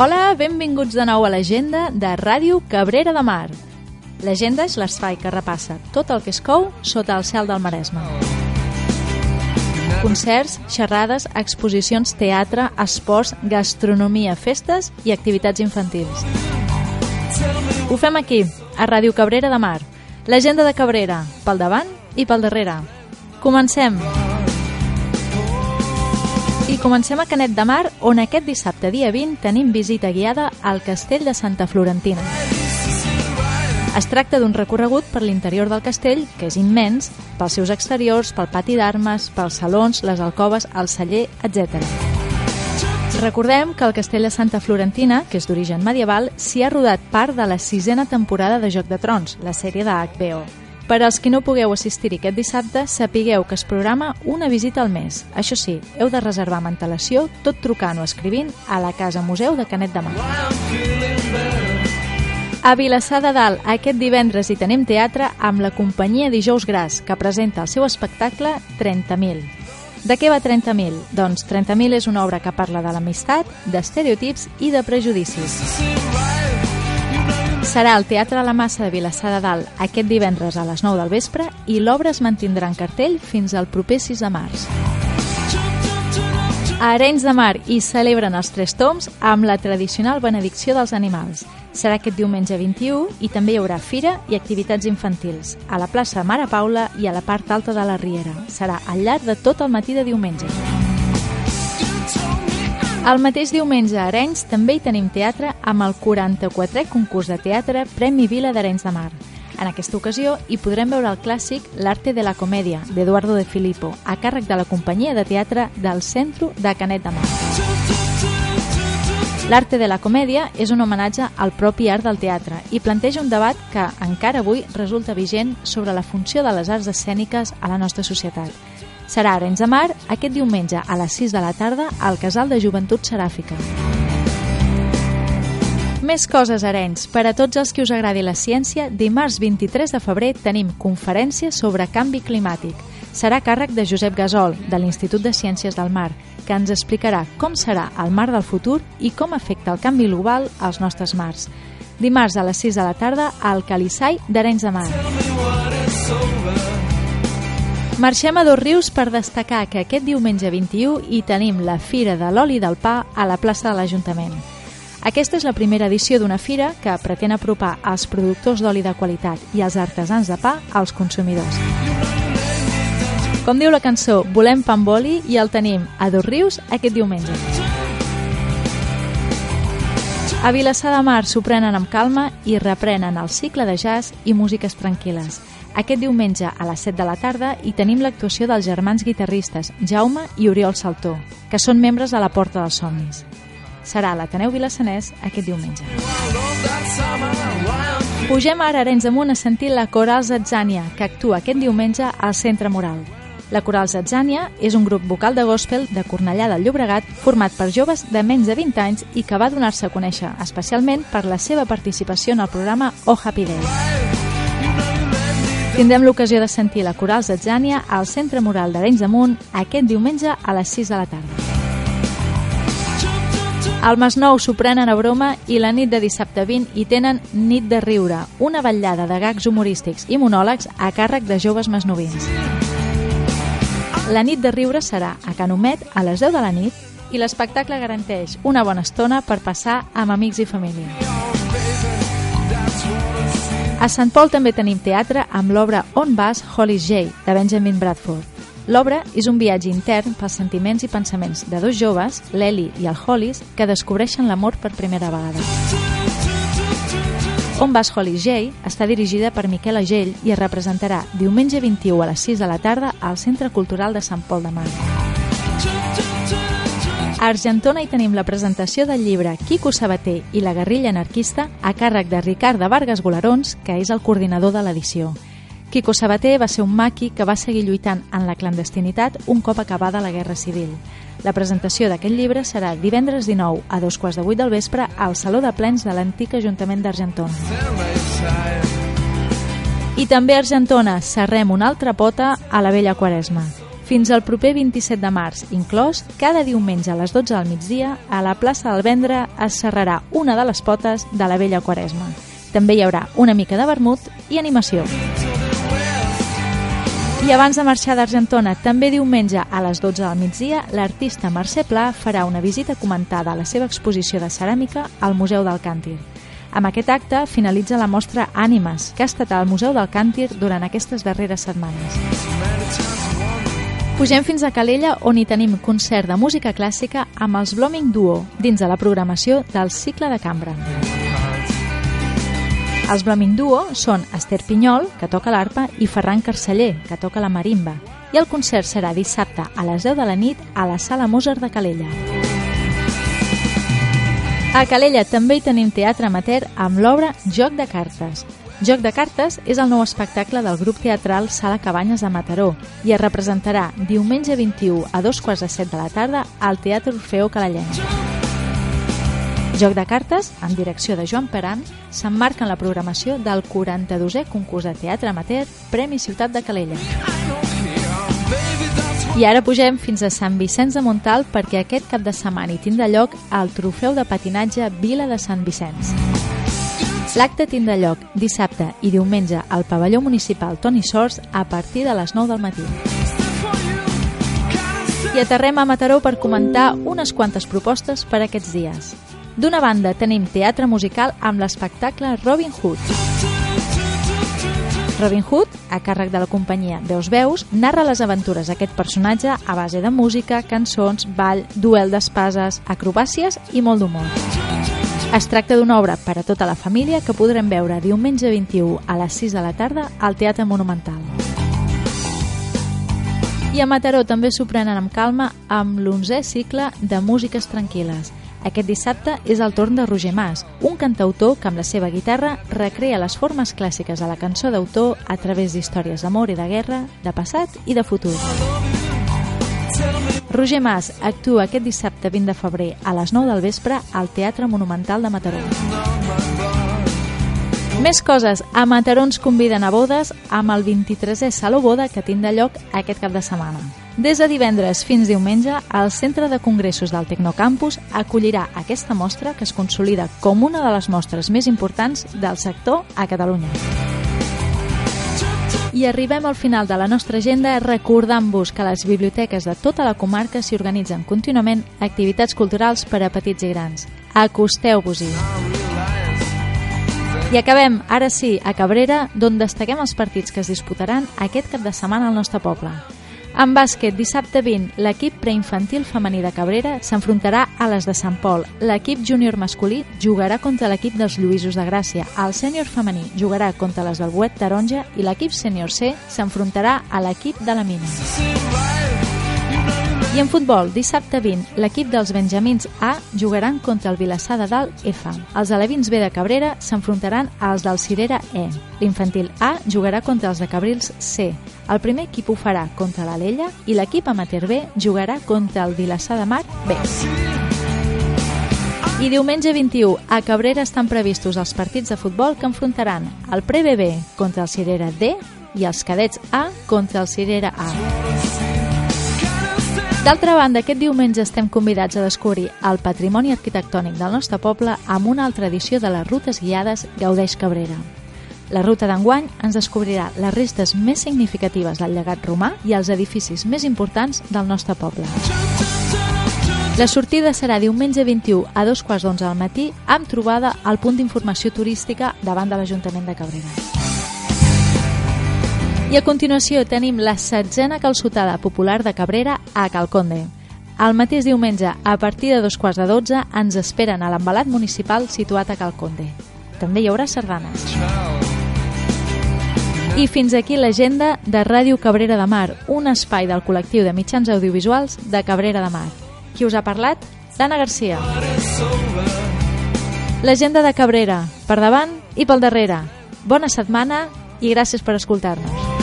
Hola, benvinguts de nou a l'agenda de Ràdio Cabrera de Mar. L'agenda és l'espai que repassa tot el que es cou sota el cel del Maresme. Concerts, xerrades, exposicions, teatre, esports, gastronomia, festes i activitats infantils. Ho fem aquí, a Ràdio Cabrera de Mar. L'agenda de Cabrera, pel davant i pel darrere. Comencem! I comencem a Canet de Mar, on aquest dissabte, dia 20, tenim visita guiada al Castell de Santa Florentina. Es tracta d'un recorregut per l'interior del castell, que és immens, pels seus exteriors, pel pati d'armes, pels salons, les alcoves, el celler, etc. Recordem que el castell de Santa Florentina, que és d'origen medieval, s'hi ha rodat part de la sisena temporada de Joc de Trons, la sèrie de HBO. Per als que no pugueu assistir aquest dissabte, sapigueu que es programa una visita al mes. Això sí, heu de reservar amb antelació, tot trucant o escrivint a la Casa Museu de Canet de Mar. A Vilassar de Dalt, aquest divendres hi tenim teatre amb la companyia Dijous Gras, que presenta el seu espectacle 30.000. De què va 30.000? Doncs 30.000 és una obra que parla de l'amistat, d'estereotips i de prejudicis. Serà al Teatre La Massa de Vilassar de Dalt aquest divendres a les 9 del vespre i l'obra es mantindrà en cartell fins al proper 6 de març. A Arenys de Mar hi celebren els Tres Toms amb la tradicional benedicció dels animals. Serà aquest diumenge 21 i també hi haurà fira i activitats infantils a la plaça Mare Paula i a la part alta de la Riera. Serà al llarg de tot el matí de diumenge. El mateix diumenge a Arenys també hi tenim teatre amb el 44è concurs de teatre Premi Vila d'Arenys de Mar. En aquesta ocasió hi podrem veure el clàssic L'arte de la comèdia d'Eduardo de Filippo, a càrrec de la companyia de teatre del Centro de Canet de Mar. L'arte de la comèdia és un homenatge al propi art del teatre i planteja un debat que encara avui resulta vigent sobre la funció de les arts escèniques a la nostra societat. Serà a Arenys de Mar aquest diumenge a les 6 de la tarda al Casal de Joventut Seràfica. Més coses, Arenys. Per a tots els que us agradi la ciència, dimarts 23 de febrer tenim conferència sobre canvi climàtic. Serà càrrec de Josep Gasol, de l'Institut de Ciències del Mar, que ens explicarà com serà el mar del futur i com afecta el canvi global als nostres mars. Dimarts a les 6 de la tarda al Calissai d'Arenys de Mar. Marxem a Dos Rius per destacar que aquest diumenge 21 hi tenim la Fira de l'Oli del Pa a la plaça de l'Ajuntament. Aquesta és la primera edició d'una fira que pretén apropar els productors d'oli de qualitat i els artesans de pa als consumidors. Com diu la cançó, volem pa amb oli i el tenim a Dos Rius aquest diumenge. A Vilassar de Mar s'ho prenen amb calma i reprenen el cicle de jazz i músiques tranquil·les. Aquest diumenge a les 7 de la tarda hi tenim l'actuació dels germans guitarristes Jaume i Oriol Saltó, que són membres de la Porta dels Somnis. Serà a l'Ateneu Vilassanès aquest diumenge. Pugem ara Arenys Amunt a sentir la Coral Zatzània, que actua aquest diumenge al Centre Moral. La Coral Zatzània és un grup vocal de gospel de Cornellà del Llobregat format per joves de menys de 20 anys i que va donar-se a conèixer especialment per la seva participació en el programa Oh Happy Day. Tindrem l'ocasió de sentir la Coral Zatzània al Centre Moral d'Arenys de Munt aquest diumenge a les 6 de la tarda. Al Masnou s'ho prenen a broma i la nit de dissabte 20 hi tenen Nit de Riure, una vetllada de gags humorístics i monòlegs a càrrec de joves masnovins. La nit de riure serà a Canomet a les 10 de la nit i l'espectacle garanteix una bona estona per passar amb amics i família. A Sant Pol també tenim teatre amb l'obra On Vas, Hollis J, de Benjamin Bradford. L'obra és un viatge intern pels sentiments i pensaments de dos joves, l'Eli i el Hollis, que descobreixen l'amor per primera vegada. On vas Hollis J està dirigida per Miquel Agell i es representarà diumenge 21 a les 6 de la tarda al Centre Cultural de Sant Pol de Mar. A Argentona hi tenim la presentació del llibre Quico Sabater i la guerrilla anarquista a càrrec de Ricard de Vargas Golarons, que és el coordinador de l'edició. Quico Sabater va ser un maqui que va seguir lluitant en la clandestinitat un cop acabada la Guerra Civil. La presentació d'aquest llibre serà divendres 19 a dos quarts de vuit del vespre al Saló de Plens de l'antic Ajuntament d'Argentona. I també a Argentona serrem una altra pota a la vella Quaresma. Fins al proper 27 de març, inclòs, cada diumenge a les 12 del migdia, a la plaça del Vendre es serrarà una de les potes de la vella Quaresma. També hi haurà una mica de vermut i animació. I abans de marxar d'Argentona, també diumenge a les 12 del migdia, l'artista Mercè Pla farà una visita comentada a la seva exposició de ceràmica al Museu del Càntir. Amb aquest acte finalitza la mostra Ànimes, que ha estat al Museu del Càntir durant aquestes darreres setmanes. Pugem fins a Calella, on hi tenim concert de música clàssica amb els Blooming Duo, dins de la programació del cicle de cambra. Els Blooming Duo són Esther Pinyol, que toca l'arpa, i Ferran Carceller, que toca la marimba. I el concert serà dissabte a les 10 de la nit a la Sala Mozart de Calella. A Calella també hi tenim teatre amateur amb l'obra Joc de cartes. Joc de cartes és el nou espectacle del grup teatral Sala Cabanyes de Mataró i es representarà diumenge 21 a dos quarts de set de la tarda al Teatre Orfeo Calellenc. Joc de cartes, en direcció de Joan Peran, s'emmarca en la programació del 42è concurs de teatre amateur Premi Ciutat de Calella. I ara pugem fins a Sant Vicenç de Montal perquè aquest cap de setmana hi tindrà lloc el trofeu de patinatge Vila de Sant Vicenç. L'acte tindrà lloc dissabte i diumenge al pavelló municipal Toni Sors a partir de les 9 del matí. I aterrem a Mataró per comentar unes quantes propostes per aquests dies. D'una banda, tenim teatre musical amb l'espectacle Robin Hood. Robin Hood, a càrrec de la companyia Veus Veus, narra les aventures d'aquest personatge a base de música, cançons, ball, duel d'espases, acrobàcies i molt d'humor. Es tracta d'una obra per a tota la família que podrem veure diumenge 21 a les 6 de la tarda al Teatre Monumental. I a Mataró també s'ho prenen amb calma amb l'11è cicle de Músiques Tranquil·les, aquest dissabte és el torn de Roger Mas, un cantautor que amb la seva guitarra recrea les formes clàssiques de la cançó d'autor a través d'històries d'amor i de guerra, de passat i de futur. Roger Mas actua aquest dissabte 20 de febrer a les 9 del vespre al Teatre Monumental de Mataró. Més coses, a Mataró ens conviden a bodes amb el 23è Saló Boda que tindrà lloc aquest cap de setmana. Des de divendres fins diumenge, el Centre de Congressos del Tecnocampus acollirà aquesta mostra que es consolida com una de les mostres més importants del sector a Catalunya. I arribem al final de la nostra agenda recordant-vos que les biblioteques de tota la comarca s'hi organitzen contínuament activitats culturals per a petits i grans. Acosteu-vos-hi! I acabem, ara sí, a Cabrera, d'on destaquem els partits que es disputaran aquest cap de setmana al nostre poble. En bàsquet, dissabte 20, l'equip preinfantil femení de Cabrera s'enfrontarà a les de Sant Pol. L'equip júnior masculí jugarà contra l'equip dels Lluïsos de Gràcia. El sènior femení jugarà contra les del Buet Taronja i l'equip sènior C s'enfrontarà a l'equip de la Mina. I en futbol, dissabte 20, l'equip dels Benjamins A jugaran contra el Vilassar de Dalt F. Els alevins B de Cabrera s'enfrontaran als del Cirera E. L'infantil A jugarà contra els de Cabrils C. El primer equip ho farà contra l'Alella i l'equip amateur B jugarà contra el Vilassar de Mar B. I diumenge 21, a Cabrera estan previstos els partits de futbol que enfrontaran el Pre-BB contra el Cirera D i els cadets A contra el Cirera A. D'altra banda, aquest diumenge estem convidats a descobrir el patrimoni arquitectònic del nostre poble amb una altra edició de les rutes guiades Gaudeix Cabrera. La ruta d'enguany ens descobrirà les restes més significatives del llegat romà i els edificis més importants del nostre poble. La sortida serà diumenge 21 a dos quarts d'onze del matí amb trobada al punt d'informació turística davant de l'Ajuntament de Cabrera. I a continuació tenim la setzena calçotada popular de Cabrera a Calconde. El mateix diumenge, a partir de dos quarts de dotze, ens esperen a l'embalat municipal situat a Calconde. També hi haurà sardanes. I fins aquí l'agenda de Ràdio Cabrera de Mar, un espai del col·lectiu de mitjans audiovisuals de Cabrera de Mar. Qui us ha parlat? Dana Garcia. L'agenda de Cabrera, per davant i pel darrere. Bona setmana i gràcies per escoltar-nos.